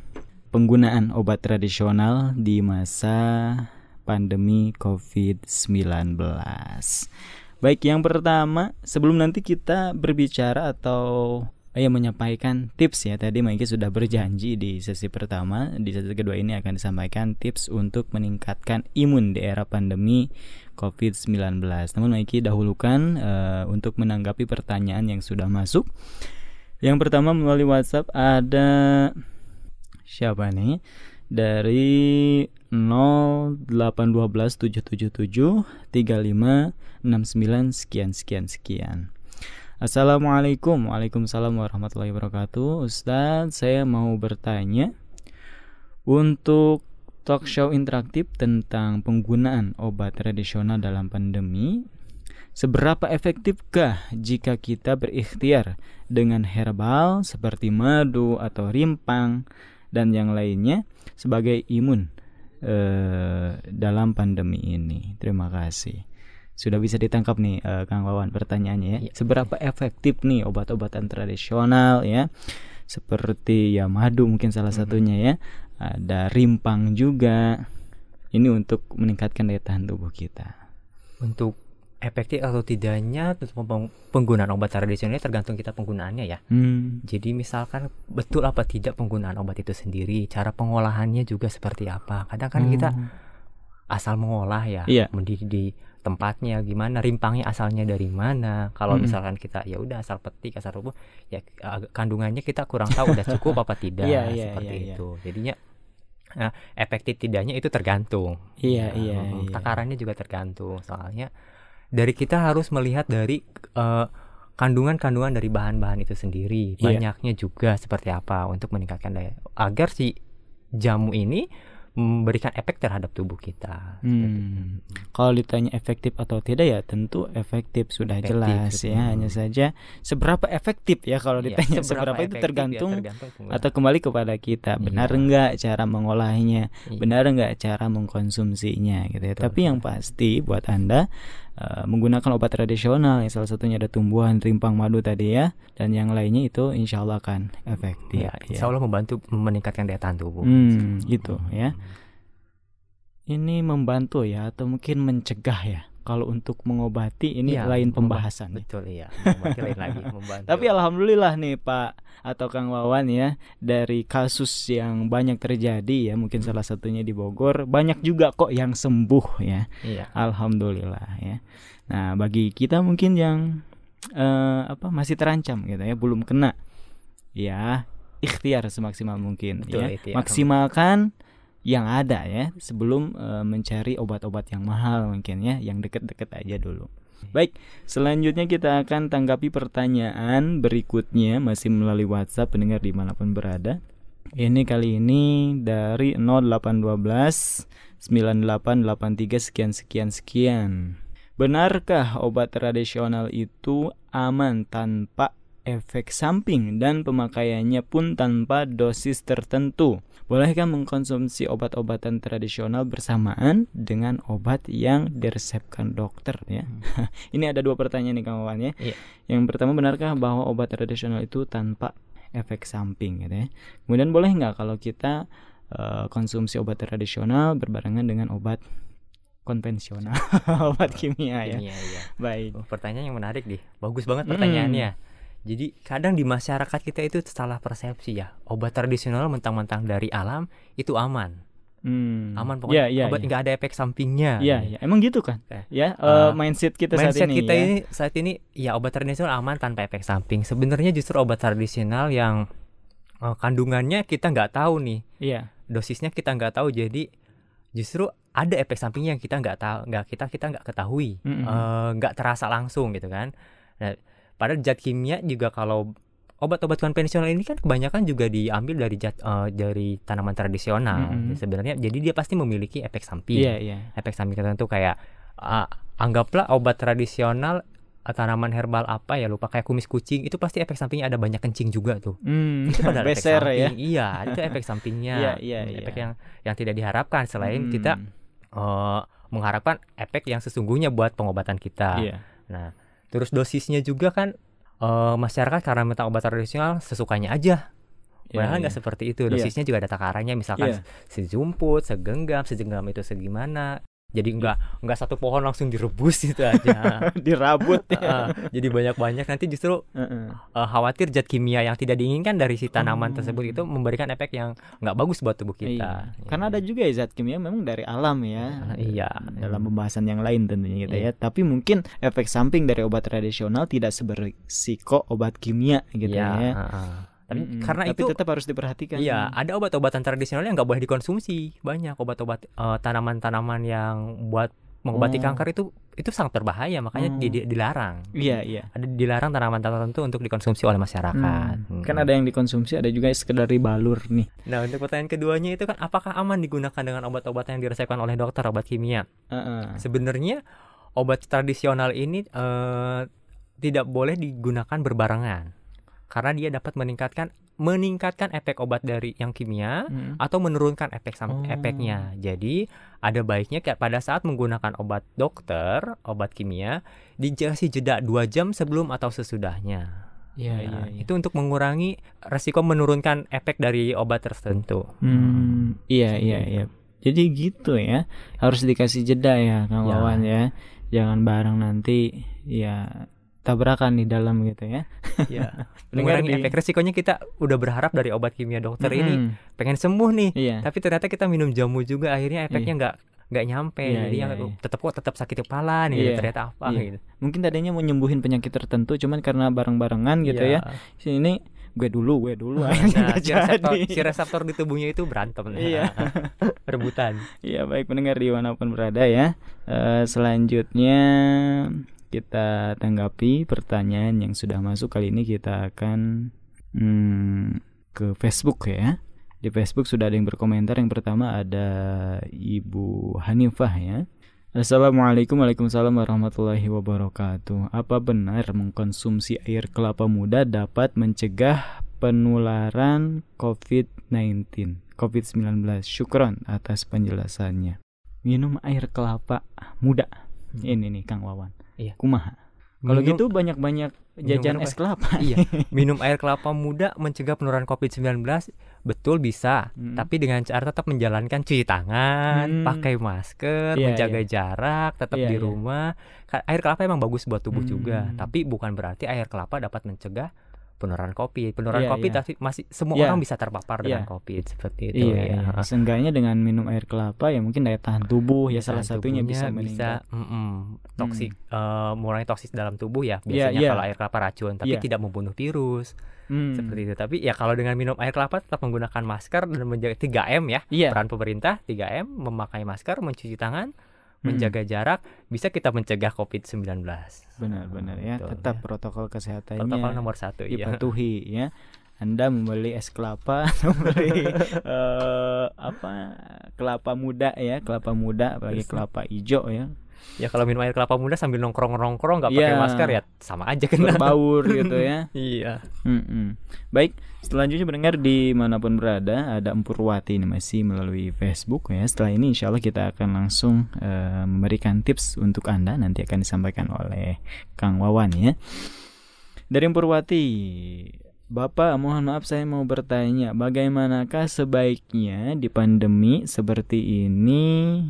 penggunaan obat tradisional di masa pandemi COVID-19. Baik, yang pertama, sebelum nanti kita berbicara atau ya menyampaikan tips ya. Tadi Maiki sudah berjanji di sesi pertama, di sesi kedua ini akan disampaikan tips untuk meningkatkan imun di era pandemi COVID-19. Namun Maiki dahulukan uh, untuk menanggapi pertanyaan yang sudah masuk. Yang pertama melalui WhatsApp ada siapa nih? Dari 08127773569 sekian sekian sekian. Assalamualaikum. Waalaikumsalam warahmatullahi wabarakatuh. Ustadz saya mau bertanya Untuk talk show interaktif tentang penggunaan obat tradisional dalam pandemi Seberapa efektifkah jika kita berikhtiar dengan herbal seperti madu atau rimpang dan yang lainnya sebagai imun eh, dalam pandemi ini? Terima kasih. Sudah bisa ditangkap nih eh, Kang Wawan pertanyaannya ya. Seberapa efektif nih obat-obatan tradisional ya? Seperti ya madu mungkin salah satunya ya. Ada rimpang juga. Ini untuk meningkatkan daya tahan tubuh kita. Untuk efektif atau tidaknya penggunaan obat tradisional tergantung kita penggunaannya ya. Hmm. Jadi misalkan betul apa tidak penggunaan obat itu sendiri, cara pengolahannya juga seperti apa. Kadang kan Hmm. kita asal mengolah ya, Iya. di, di tempatnya gimana, rimpangnya asalnya dari mana. Kalau Mm-mm. misalkan kita ya udah asal petik, asal rubuh, ya kandungannya kita kurang tahu udah cukup apa tidak Iya, iya, seperti iya, iya. itu. Jadinya Nah, efektif tidaknya itu tergantung. Iya, Ya, iya, iya. Takarannya juga tergantung. Soalnya dari kita harus melihat dari eh, kandungan-kandungan dari bahan-bahan itu sendiri, Iya. banyaknya juga seperti apa untuk meningkatkan daya agar si jamu ini memberikan efek terhadap tubuh kita. Hmm. Kalau ditanya efektif atau tidak ya tentu efektif sudah Efektif, jelas betul. ya. Hanya saja seberapa efektif ya kalau Iya, ditanya seberapa seberapa, itu efektif ya, tergantung, tergantung atau kembali kepada kita. Benar enggak cara mengolahnya? Iya. Benar enggak cara mengkonsumsinya gitu ya. Tapi yang pasti buat Anda eh, menggunakan obat tradisional yang salah satunya ada tumbuhan rimpang madu tadi ya dan yang lainnya itu insya Allah akan efektif. Ya, insya Allah membantu meningkatkan daya tahan tubuh. Hmm, gitu ya. Ini membantu ya atau mungkin mencegah ya. Kalau untuk mengobati ini Iya, lain pembahasan. ya. Betul iya. Mengobati lain lagi membantu. Tapi alhamdulillah nih Pak atau Kang Wawan ya dari kasus yang banyak terjadi ya mungkin salah satunya di Bogor banyak juga kok yang sembuh ya. Iya. Alhamdulillah ya. Nah bagi kita mungkin yang eh, apa masih terancam gitu ya belum kena ya ikhtiar semaksimal mungkin Betul, ya ikhtiar. maksimalkan yang ada ya sebelum eh, mencari obat-obat yang mahal mungkin ya yang deket-deket aja dulu. Baik, selanjutnya kita akan tanggapi pertanyaan berikutnya masih melalui WhatsApp pendengar di mana pun berada. Ini kali ini dari 0812 9883 sekian sekian sekian. Benarkah obat tradisional itu aman tanpa efek samping dan pemakaiannya pun tanpa dosis tertentu? Bolehkah mengkonsumsi obat-obatan tradisional bersamaan dengan obat yang diresepkan dokter ya? Ini ada dua pertanyaan nih Kang Wawan ya. Iya. Yang pertama benarkah bahwa obat tradisional itu tanpa efek samping gitu ya? Kemudian boleh nggak kalau kita eh, konsumsi obat tradisional berbarengan dengan obat konvensional, obat kimia ya? Kimia, iya. Baik. Oh, pertanyaan yang menarik nih. Bagus banget pertanyaannya. Jadi kadang di masyarakat kita itu salah persepsi ya. Obat tradisional mentang-mentang dari alam itu aman. Hmm. Aman pokoknya Iya, iya, obat iya. nggak ada efek sampingnya. Iya, iya. Emang gitu kan? Ya, eh, mindset kita saat mindset ini kita ya. ini saat ini ya obat tradisional aman tanpa efek samping. Sebenarnya justru obat tradisional yang eh, kandungannya kita nggak tahu nih. Iya. Dosisnya kita nggak tahu jadi justru ada efek sampingnya yang kita nggak tahu nggak kita kita nggak ketahui. Eh, nggak terasa langsung gitu kan. Nah, padahal zat kimia juga kalau obat-obat konvensional ini kan kebanyakan juga diambil dari zat eh, dari tanaman tradisional. Mm-mm. Sebenarnya jadi dia pasti memiliki efek samping. Iya, iya. Efek samping tertentu kayak ah, anggaplah obat tradisional ah, tanaman herbal apa ya lupa kayak kumis kucing itu pasti efek sampingnya ada banyak kencing juga tuh. Hmm, Itu padahal efek ya. samping. Iya, itu efek sampingnya. Iya, iya, Hmm, Efek iya. yang yang tidak diharapkan selain Hmm. kita eh, mengharapkan efek yang sesungguhnya buat pengobatan kita. Iya. Nah, terus dosisnya juga kan eh, masyarakat karena minta obat tradisional sesukanya aja. Iya, Padahal iya. nggak seperti itu. Iya. Dosisnya juga ada takarannya misalkan Iya. sejumput, segenggam, segenggam itu segimana. Jadi nggak nggak satu pohon langsung direbus itu aja. Dirabut ya. Uh, jadi banyak-banyak nanti justru uh, khawatir zat kimia yang tidak diinginkan dari si tanaman tersebut itu memberikan efek yang nggak bagus buat tubuh kita. Iya. Karena ada juga ya zat kimia memang dari alam ya. iya. Dalam pembahasan yang lain tentunya gitu ya. Tapi mungkin efek samping dari obat tradisional tidak seberisiko obat kimia gitu Iya, ya. uh-uh. Tapi Mm-mm. karena Tapi itu tetap harus diperhatikan. Iya, ada obat-obatan tradisional yang nggak boleh dikonsumsi. Banyak obat-obat eh, tanaman-tanaman yang buat mengobati Oh. kanker itu itu sangat berbahaya, makanya di- di- dilarang. Iya, iya. Ada dilarang tanaman tertentu untuk dikonsumsi oleh masyarakat. Hmm. Hmm. Kan ada yang dikonsumsi, ada juga sekedar balur nih. Nah, untuk pertanyaan keduanya itu kan apakah aman digunakan dengan obat-obatan yang diresepkan oleh dokter obat kimia? Uh-uh. Sebenarnya obat tradisional ini eh, tidak boleh digunakan berbarengan. Karena dia dapat meningkatkan meningkatkan efek obat dari yang kimia Hmm. atau menurunkan efek sam- Oh. efeknya. Jadi ada baiknya kayak pada saat menggunakan obat dokter, obat kimia, dikasih jeda 2 jam sebelum atau sesudahnya. Iya, Nah, iya, iya. Itu untuk mengurangi resiko menurunkan efek dari obat tertentu. Hmm, iya iya iya. Jadi gitu ya. Harus dikasih jeda ya Kang Ya. Wawan ya. Jangan bareng nanti ya tabrakan di dalam gitu ya. ya Pendengar mengurangi di- efek resikonya kita udah berharap dari obat kimia dokter Mm-mm. ini pengen sembuh nih Iya. tapi ternyata kita minum jamu juga akhirnya efeknya nggak nggak nyampe Iya, jadi iya, yang iya. tetap kok tetap sakit kepala nih Iya, ternyata apa iya. gitu Mungkin tadinya mau nyembuhin penyakit tertentu cuman karena bareng-barengan gitu Iya. ya. Sini gue dulu, gue dulu nah, nggak si, reseptor, si reseptor di tubuhnya itu berantem nah. Iya. rebutan Iya baik pendengar di mana pun berada ya. Eh, selanjutnya kita tanggapi pertanyaan yang sudah masuk kali ini kita akan hmm, ke Facebook ya. Di Facebook sudah ada yang berkomentar. Yang pertama ada Ibu Hanifah ya. Assalamualaikum Waalaikumsalam warahmatullahi wabarakatuh Apa benar mengkonsumsi air kelapa muda dapat mencegah penularan COVID-19 COVID-19 Syukron atas penjelasannya Minum air kelapa muda Ini nih Kang Wawan Iya. Kumaha Kalau gitu banyak-banyak jajan Minum es apa? kelapa iya minum air kelapa muda mencegah penularan COVID-19 betul bisa Hmm. tapi dengan cara tetap menjalankan cuci tangan Hmm. pakai masker Iya, menjaga iya. jarak tetap Iya, di iya. rumah air kelapa emang bagus buat tubuh juga Hmm. tapi bukan berarti air kelapa dapat mencegah penularan COVID penularan Iya, COVID iya. tapi masih semua Iya. orang bisa terpapar dengan Iya. COVID seperti itu Iya, ya iya. Seenggaknya dengan minum air kelapa ya mungkin daya tahan tubuh ya salah Tahan satunya tubuhnya bisa meningkat. mm-mm, toksik eh, mengurangi toksis dalam tubuh ya Iya, biasanya iya. kalau air kelapa racun tapi Iya. tidak membunuh virus Hmm. seperti itu tapi ya kalau dengan minum air kelapa tetap menggunakan masker dan menjaga 3M ya Iya. peran pemerintah 3M memakai masker mencuci tangan Hmm. menjaga jarak bisa kita mencegah COVID-19 Benar-benar ya, Betul, tetap protokol kesehatannya Protokol nomor satu, iya. dipatuhi ya. Anda membeli es kelapa, atau membeli eh, apa kelapa muda ya, kelapa muda apalagi kelapa hijau ya. Ya kalau minum air kelapa muda sambil nongkrong-nongkrong nggak pakai Iya. masker ya sama aja kan Berbaur gitu ya. iya Mm-mm. Baik, selanjutnya mendengar di mana pun berada ada Empurwati ini masih melalui Facebook ya. Setelah ini insya Allah kita akan langsung eh, memberikan tips untuk anda nanti akan disampaikan oleh Kang Wawan ya. Dari Empurwati, Bapak mohon maaf saya mau bertanya bagaimanakah sebaiknya di pandemi seperti ini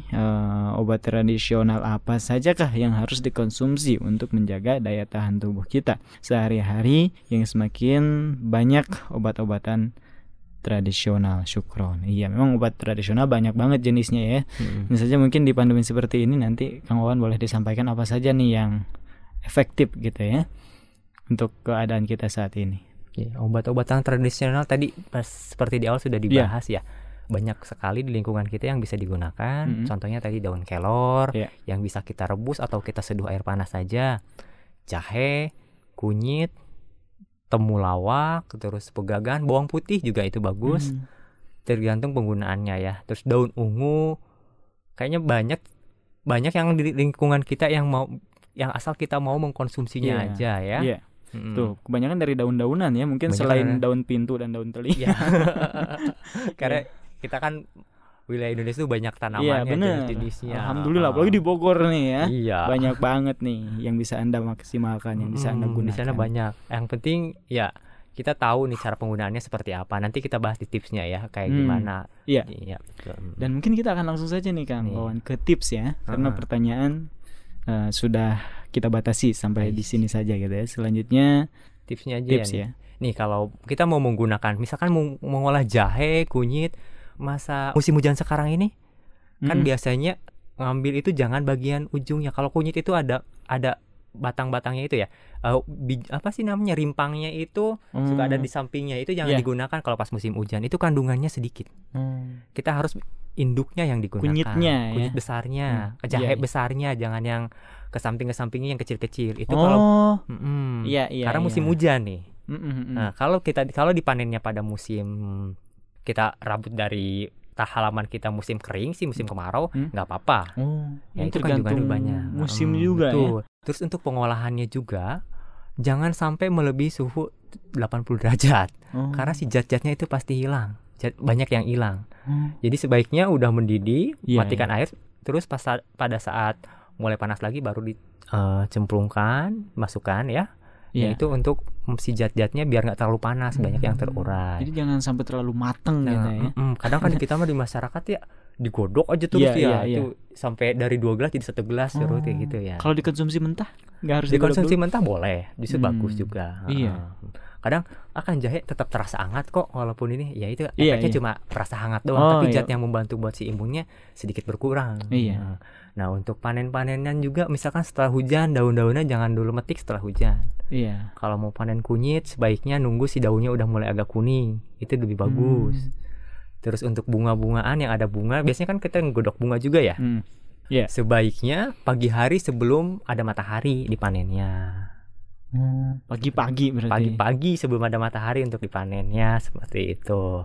eh, obat tradisional apa sajakah yang harus dikonsumsi untuk menjaga daya tahan tubuh kita sehari-hari yang semakin banyak obat-obatan tradisional syukron. Iya, memang obat tradisional banyak banget jenisnya ya. Hmm. Tentu saja mungkin di pandemi seperti ini nanti Kang Wawan boleh disampaikan apa saja nih yang efektif gitu ya untuk keadaan kita saat ini. Ya, obat-obatan tradisional tadi pas seperti di awal sudah dibahas ya. Banyak sekali di lingkungan kita yang bisa digunakan. Mhm. Contohnya tadi daun kelor Iya. yang bisa kita rebus atau kita seduh air panas saja. Jahe, kunyit, temulawak, terus pegagan, bawang putih juga itu bagus. Hmm. Tergantung penggunaannya ya. Terus daun ungu. Kayaknya banyak banyak yang di lingkungan kita yang mau yang asal kita mau mengkonsumsinya Iya. aja ya. Iya. Mm-mm. Tuh, kebanyakan dari daun-daunan ya, mungkin Banyak selain karena- daun pintu dan daun teli. Iya. Karena kita kan wilayah Indonesia itu banyak Iya tanamannya, benar. jenis-jenisnya. Alhamdulillah, apalagi di Bogor nih ya. Iya. Banyak banget nih yang bisa anda maksimalkan, yang bisa anda Mm, gunakan. Di sana banyak. Yang penting ya kita tahu nih cara penggunaannya seperti apa. Nanti kita bahas di tipsnya ya, kayak Hmm, gimana. Iya. Iya, betul. Dan mungkin kita akan langsung saja nih Kang. Wawan ke tips ya, karena Uh-uh. pertanyaan eh, sudah kita batasi sampai di sini saja gitu ya. Selanjutnya tipsnya aja tips ya. ya. Nih. Kalau kita mau menggunakan misalkan mau mengolah jahe, kunyit, masa musim hujan sekarang ini kan Mm-mm. biasanya ngambil itu jangan bagian ujungnya. Kalau kunyit itu ada ada batang-batangnya itu ya. Eh, bij- apa sih namanya rimpangnya itu suka ada Hmm. di sampingnya itu jangan Iya. digunakan kalau pas musim hujan. Itu kandungannya sedikit. Hmm. Kita harus induknya yang digunakan. Kunyitnya ya? Kunyit besarnya, Hmm. jahe Iya, iya. besarnya, jangan yang ke samping ke sampingnya yang kecil-kecil. Itu Oh. kalau Mm-mm. Iya, iya, Karena musim iya. hujan nih. Mm-mm, mm-mm. Nah, kalau kita kalau dipanennya pada musim kita rabut dari tah halaman kita musim kering sih musim kemarau Hmm. nggak apa-apa. Oh, ya itu kan juga banyak. musim Mm, juga ya. Terus untuk pengolahannya juga jangan sampai melebihi suhu 80 derajat. Oh. Karena si zat-zatnya itu pasti hilang. Banyak yang hilang. Hmm. Jadi sebaiknya udah mendidih, Iya, matikan air, terus pas pada saat mulai panas lagi baru dicemplungkan, masukkan ya. Ya Iya. itu untuk si zat-zatnya biar nggak terlalu panas, banyak yang terurai. Jadi jangan sampai terlalu mateng Nah, gitu ya. mm-mm. kadang kan kita mah di masyarakat ya digodok aja terus Iya, ya. iya, iya. Itu sampai dari dua gelas jadi satu gelas terus kayak Oh. gitu ya. Kalau dikonsumsi mentah nggak harus dikonsumsi mentah boleh, justru Hmm. bagus juga. Iya. Heeh. Kadang akan jahe tetap terasa hangat kok walaupun ini ya itu Iya, efeknya iya. cuma terasa hangat doang Oh, tapi iya. zat yang membantu buat si imunnya sedikit berkurang. Iya. Nah, untuk panen-panenan juga misalkan setelah hujan daun-daunnya jangan dulu metik setelah hujan. Iya. Kalau mau panen kunyit sebaiknya nunggu si daunnya udah mulai agak kuning. Itu lebih bagus. Hmm. Terus untuk bunga-bungaan yang ada bunga, biasanya kan kita nggodok bunga juga ya. Hmm. Iya. Sebaiknya pagi hari sebelum ada matahari dipanennya. Hmm. Pagi-pagi berarti. Pagi-pagi sebelum ada matahari untuk dipanennya seperti itu.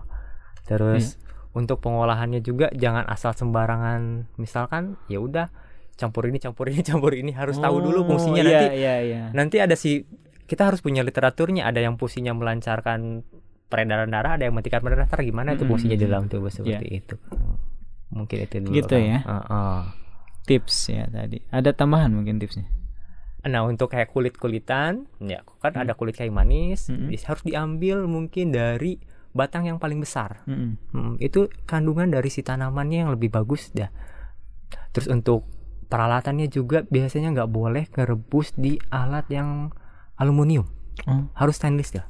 Terus Iya. untuk pengolahannya juga jangan asal sembarangan. Misalkan ya udah campur ini campur ini campur ini harus tahu dulu Oh, fungsinya iya, nanti. iya, iya. Nanti ada si kita harus punya literaturnya ada yang fungsinya melancarkan peredaran darah, ada yang menghentikan peredaran darah gimana itu fungsinya di dalam tubuh seperti itu. Mungkin itu dulu. Gitu Kang. ya. Heeh. Tips ya tadi. Ada tambahan mungkin tipsnya. Nah untuk kayak kulit kulitan, ya kan ada kulit kayu manis, di- harus diambil mungkin dari batang yang paling besar. Mm-mm. Mm, itu kandungan dari si tanamannya yang lebih bagus dah. Terus untuk peralatannya juga biasanya nggak boleh ngerebus di alat yang aluminium, Oh. harus stainless dah.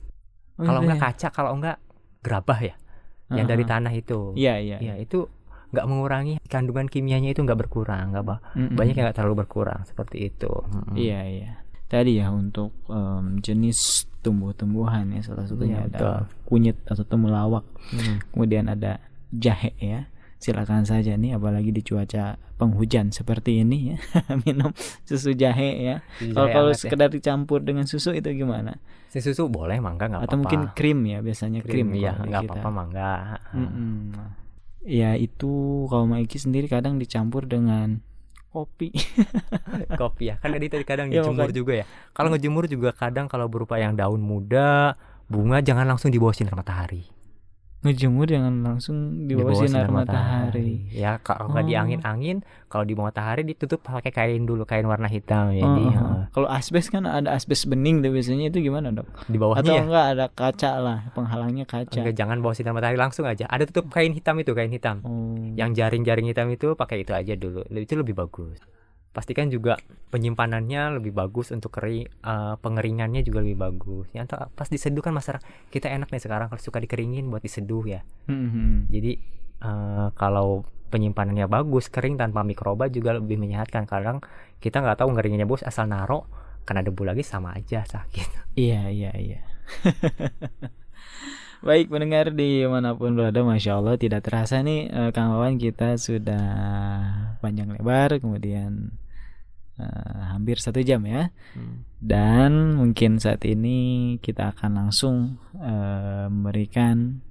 Oh, kalau iya, nggak iya. kaca, kalau nggak gerabah ya, yang dari Ah, ah. tanah itu. Iya, iya, Ya, itu nggak mengurangi kandungan kimianya itu nggak berkurang, nggak bah- Mm-mm. banyak yang nggak terlalu berkurang seperti itu. Mm-mm. Iya iya. Tadi ya untuk em, jenis tumbuh-tumbuhan ya salah satunya Iya, ada betul. kunyit atau temulawak. Hmm. Kemudian ada jahe ya. Silakan saja nih apalagi di cuaca penghujan seperti ini ya minum susu jahe ya. Kalau kalau ya. sekedar dicampur dengan susu itu gimana? Si susu boleh mangga nggak Atau apa-apa. mungkin krim ya biasanya krim, Krim, di nggak apa-apa mangga. Mm-mm. Ya itu kalau Maiki sendiri kadang dicampur dengan kopi. kopi ya kan tadi tadi kadang Ya, dijemur makanya. juga ya kalau ngejemur juga kadang kalau berupa yang daun muda bunga jangan langsung di bawah sinar matahari Ngejemur jangan langsung di bawah sinar matahari. ya kalau nggak di Oh. angin-angin kalau di bawah matahari ditutup pakai kain dulu kain warna hitam jadi Oh, oh, ya. oh. Kalau asbes kan ada asbes bening tuh biasanya itu gimana dok? Di bawahnya Atau ya? enggak ada kaca lah penghalangnya kaca. Enggak, jangan bawa sinar matahari langsung aja ada tutup kain hitam itu kain hitam Oh. yang jaring-jaring hitam itu pakai itu aja dulu itu lebih bagus pastikan juga penyimpanannya lebih bagus untuk kering eh, pengeringannya juga lebih bagus ya entah pas diseduh kan masyarakat kita enak nih sekarang kalau suka dikeringin buat diseduh ya Mhm. jadi eh, kalau penyimpanannya bagus kering tanpa mikroba juga lebih menyehatkan kadang kita nggak tahu ngeringinnya bagus asal naro kena debu lagi sama aja sakit Iya iya iya. Baik pendengar di mana pun berada, masya Allah tidak terasa nih eh, Kang Wawan kita sudah panjang lebar, kemudian eh, hampir satu jam ya. Hmm. Dan mungkin saat ini kita akan langsung eh, memberikan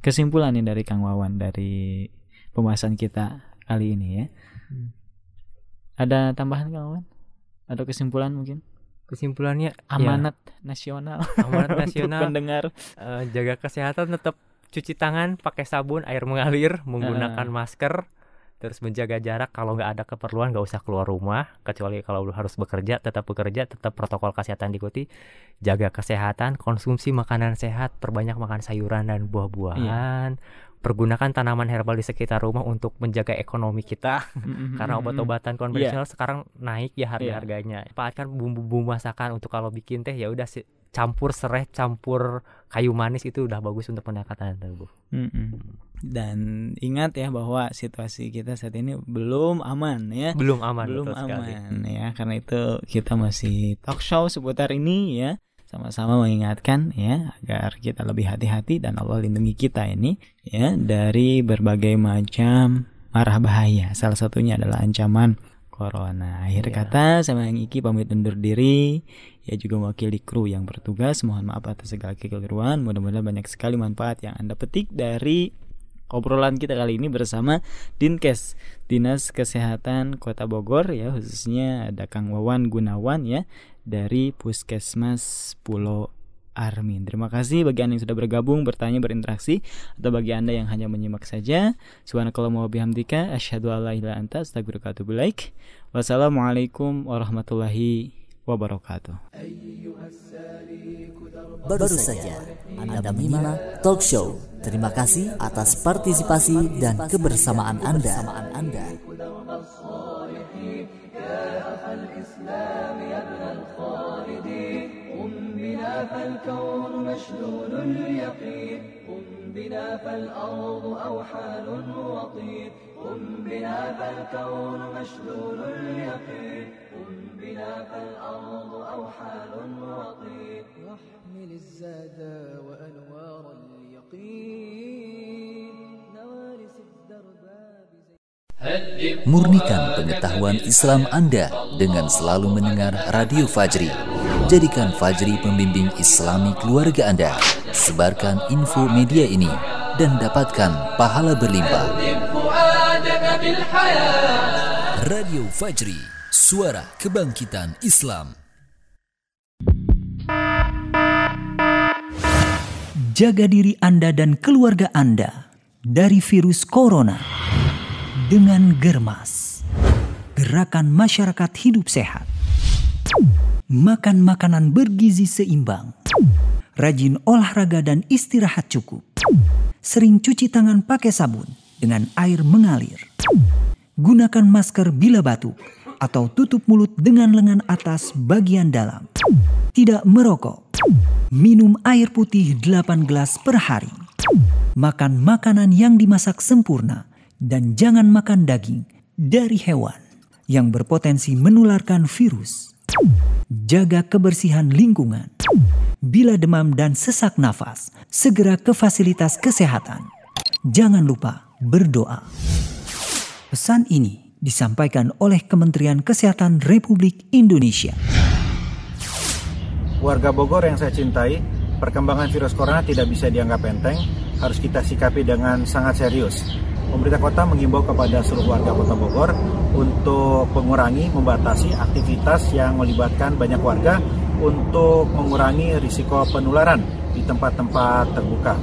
kesimpulan nih dari Kang Wawan dari pembahasan kita kali ini ya. Hmm. Ada tambahan Kang Wawan? Atau kesimpulan mungkin? kesimpulannya ya, Amanat nasional. amanat nasional pendengar. eh, jaga kesehatan tetap cuci tangan pakai sabun air mengalir menggunakan Heeh. masker terus menjaga jarak kalau nggak ada keperluan nggak usah keluar rumah kecuali kalau harus bekerja tetap bekerja tetap protokol kesehatan diikuti. Jaga kesehatan konsumsi makanan sehat perbanyak makan sayuran dan buah-buahan. Pergunakan tanaman herbal di sekitar rumah untuk menjaga ekonomi kita. Karena obat-obatan konvensional sekarang naik ya harga-harganya manfaatkan bumbu-bumbu masakan untuk kalau bikin teh ya udah sih campur serai campur kayu manis itu udah bagus untuk pendekatan tubuh Mm-mm. Dan ingat ya bahwa situasi kita saat ini belum aman ya. Belum aman, Belum betul sekali. aman ya. Karena itu kita masih talk show seputar ini ya. Sama-sama mengingatkan ya agar kita lebih hati-hati dan Allah lindungi kita ini ya dari berbagai macam marah bahaya. Salah satunya adalah ancaman corona. Akhir kata sama yang Iki pamit undur diri. Ya juga mewakili kru yang bertugas. Mohon maaf atas segala kekeliruan. Mudah-mudahan banyak sekali manfaat yang Anda petik dari obrolan kita kali ini bersama Dinkes Dinas Kesehatan Kota Bogor ya khususnya ada Kang Wawan Gunawan ya dari Puskesmas Pulau Armin. Terima kasih bagi Anda yang sudah bergabung, bertanya, berinteraksi atau bagi Anda yang hanya menyimak saja. Subhanakallah wa bihamdika asyhadu alla ilaha anta astaghfiruka wa atubu. Wassalamualaikum warahmatullahi wabarakatuh. Baru saja Anda menyimak talk show. Terima kasih atas partisipasi dan kebersamaan Anda. فالكون مشلول اليقين بنا فالأرض أوحال وطين قم بنا فالكون مشلول اليقين قم بنا فالأرض أوحال وطين واحمل الزاد وأنوار اليقين. Murnikan pengetahuan Islam Anda dengan selalu mendengar Radio Fajri. Jadikan Fajri pembimbing islami keluarga Anda. Sebarkan info media ini dan dapatkan pahala berlimpah. Radio Fajri, suara kebangkitan Islam. Jaga diri Anda dan keluarga Anda dari virus corona dengan Germas. Gerakan masyarakat hidup sehat. Makan makanan bergizi seimbang. Rajin olahraga dan istirahat cukup. Sering cuci tangan pakai sabun dengan air mengalir. Gunakan masker bila batuk atau tutup mulut dengan lengan atas bagian dalam. Tidak merokok. Minum air putih 8 gelas per hari. Makan makanan yang dimasak sempurna dan jangan makan daging dari hewan yang berpotensi menularkan virus. Jaga kebersihan lingkungan. Bila demam dan sesak nafas, segera ke fasilitas kesehatan. Jangan lupa berdoa. Pesan ini disampaikan oleh Kementerian Kesehatan Republik Indonesia. Warga Bogor yang saya cintai, perkembangan virus corona tidak bisa dianggap enteng, harus kita sikapi dengan sangat serius. Pemerintah kota mengimbau kepada seluruh warga kota Bogor untuk mengurangi, membatasi aktivitas yang melibatkan banyak warga untuk mengurangi risiko penularan di tempat-tempat terbuka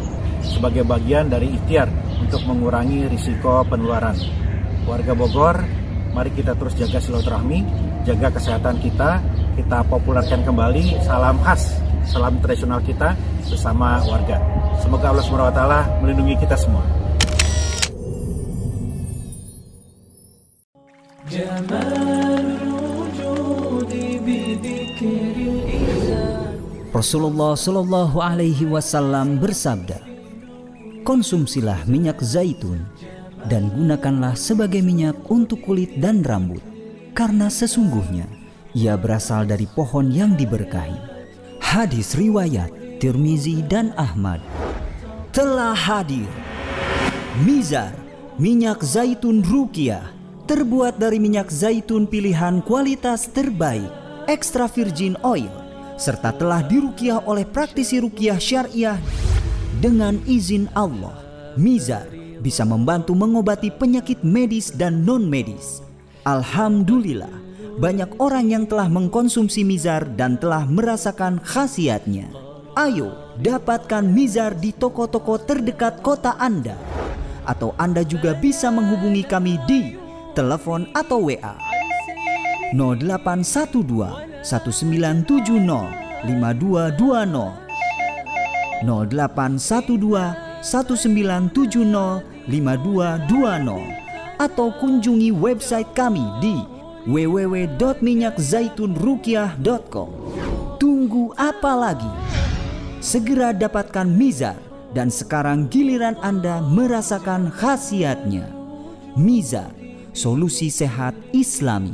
sebagai bagian dari ikhtiar untuk mengurangi risiko penularan. Warga Bogor, mari kita terus jaga silaturahmi, jaga kesehatan kita, kita populerkan kembali salam khas, salam tradisional kita bersama warga. Semoga Allah SWT melindungi kita semua. Rasulullah Shallallahu Alaihi Wasallam bersabda, konsumsilah minyak zaitun dan gunakanlah sebagai minyak untuk kulit dan rambut, karena sesungguhnya ia berasal dari pohon yang diberkahi. Hadis riwayat Tirmizi dan Ahmad telah hadir. Mizar, minyak zaitun rukiah, terbuat dari minyak zaitun pilihan kualitas terbaik, extra virgin oil, serta telah dirukiah oleh praktisi rukiah syariah dengan izin Allah. Mizar bisa membantu mengobati penyakit medis dan non-medis. Alhamdulillah, banyak orang yang telah mengkonsumsi mizar dan telah merasakan khasiatnya. Ayo, dapatkan mizar di toko-toko terdekat kota Anda atau Anda juga bisa menghubungi kami di telepon atau WA 0812 1970 5220 0812 1970 5220 atau kunjungi website kami di www.minyakzaitunrukiah.com. Tunggu apa lagi? Segera dapatkan Mizar dan sekarang giliran Anda merasakan khasiatnya. Mizar, Solusi Sehat Islami.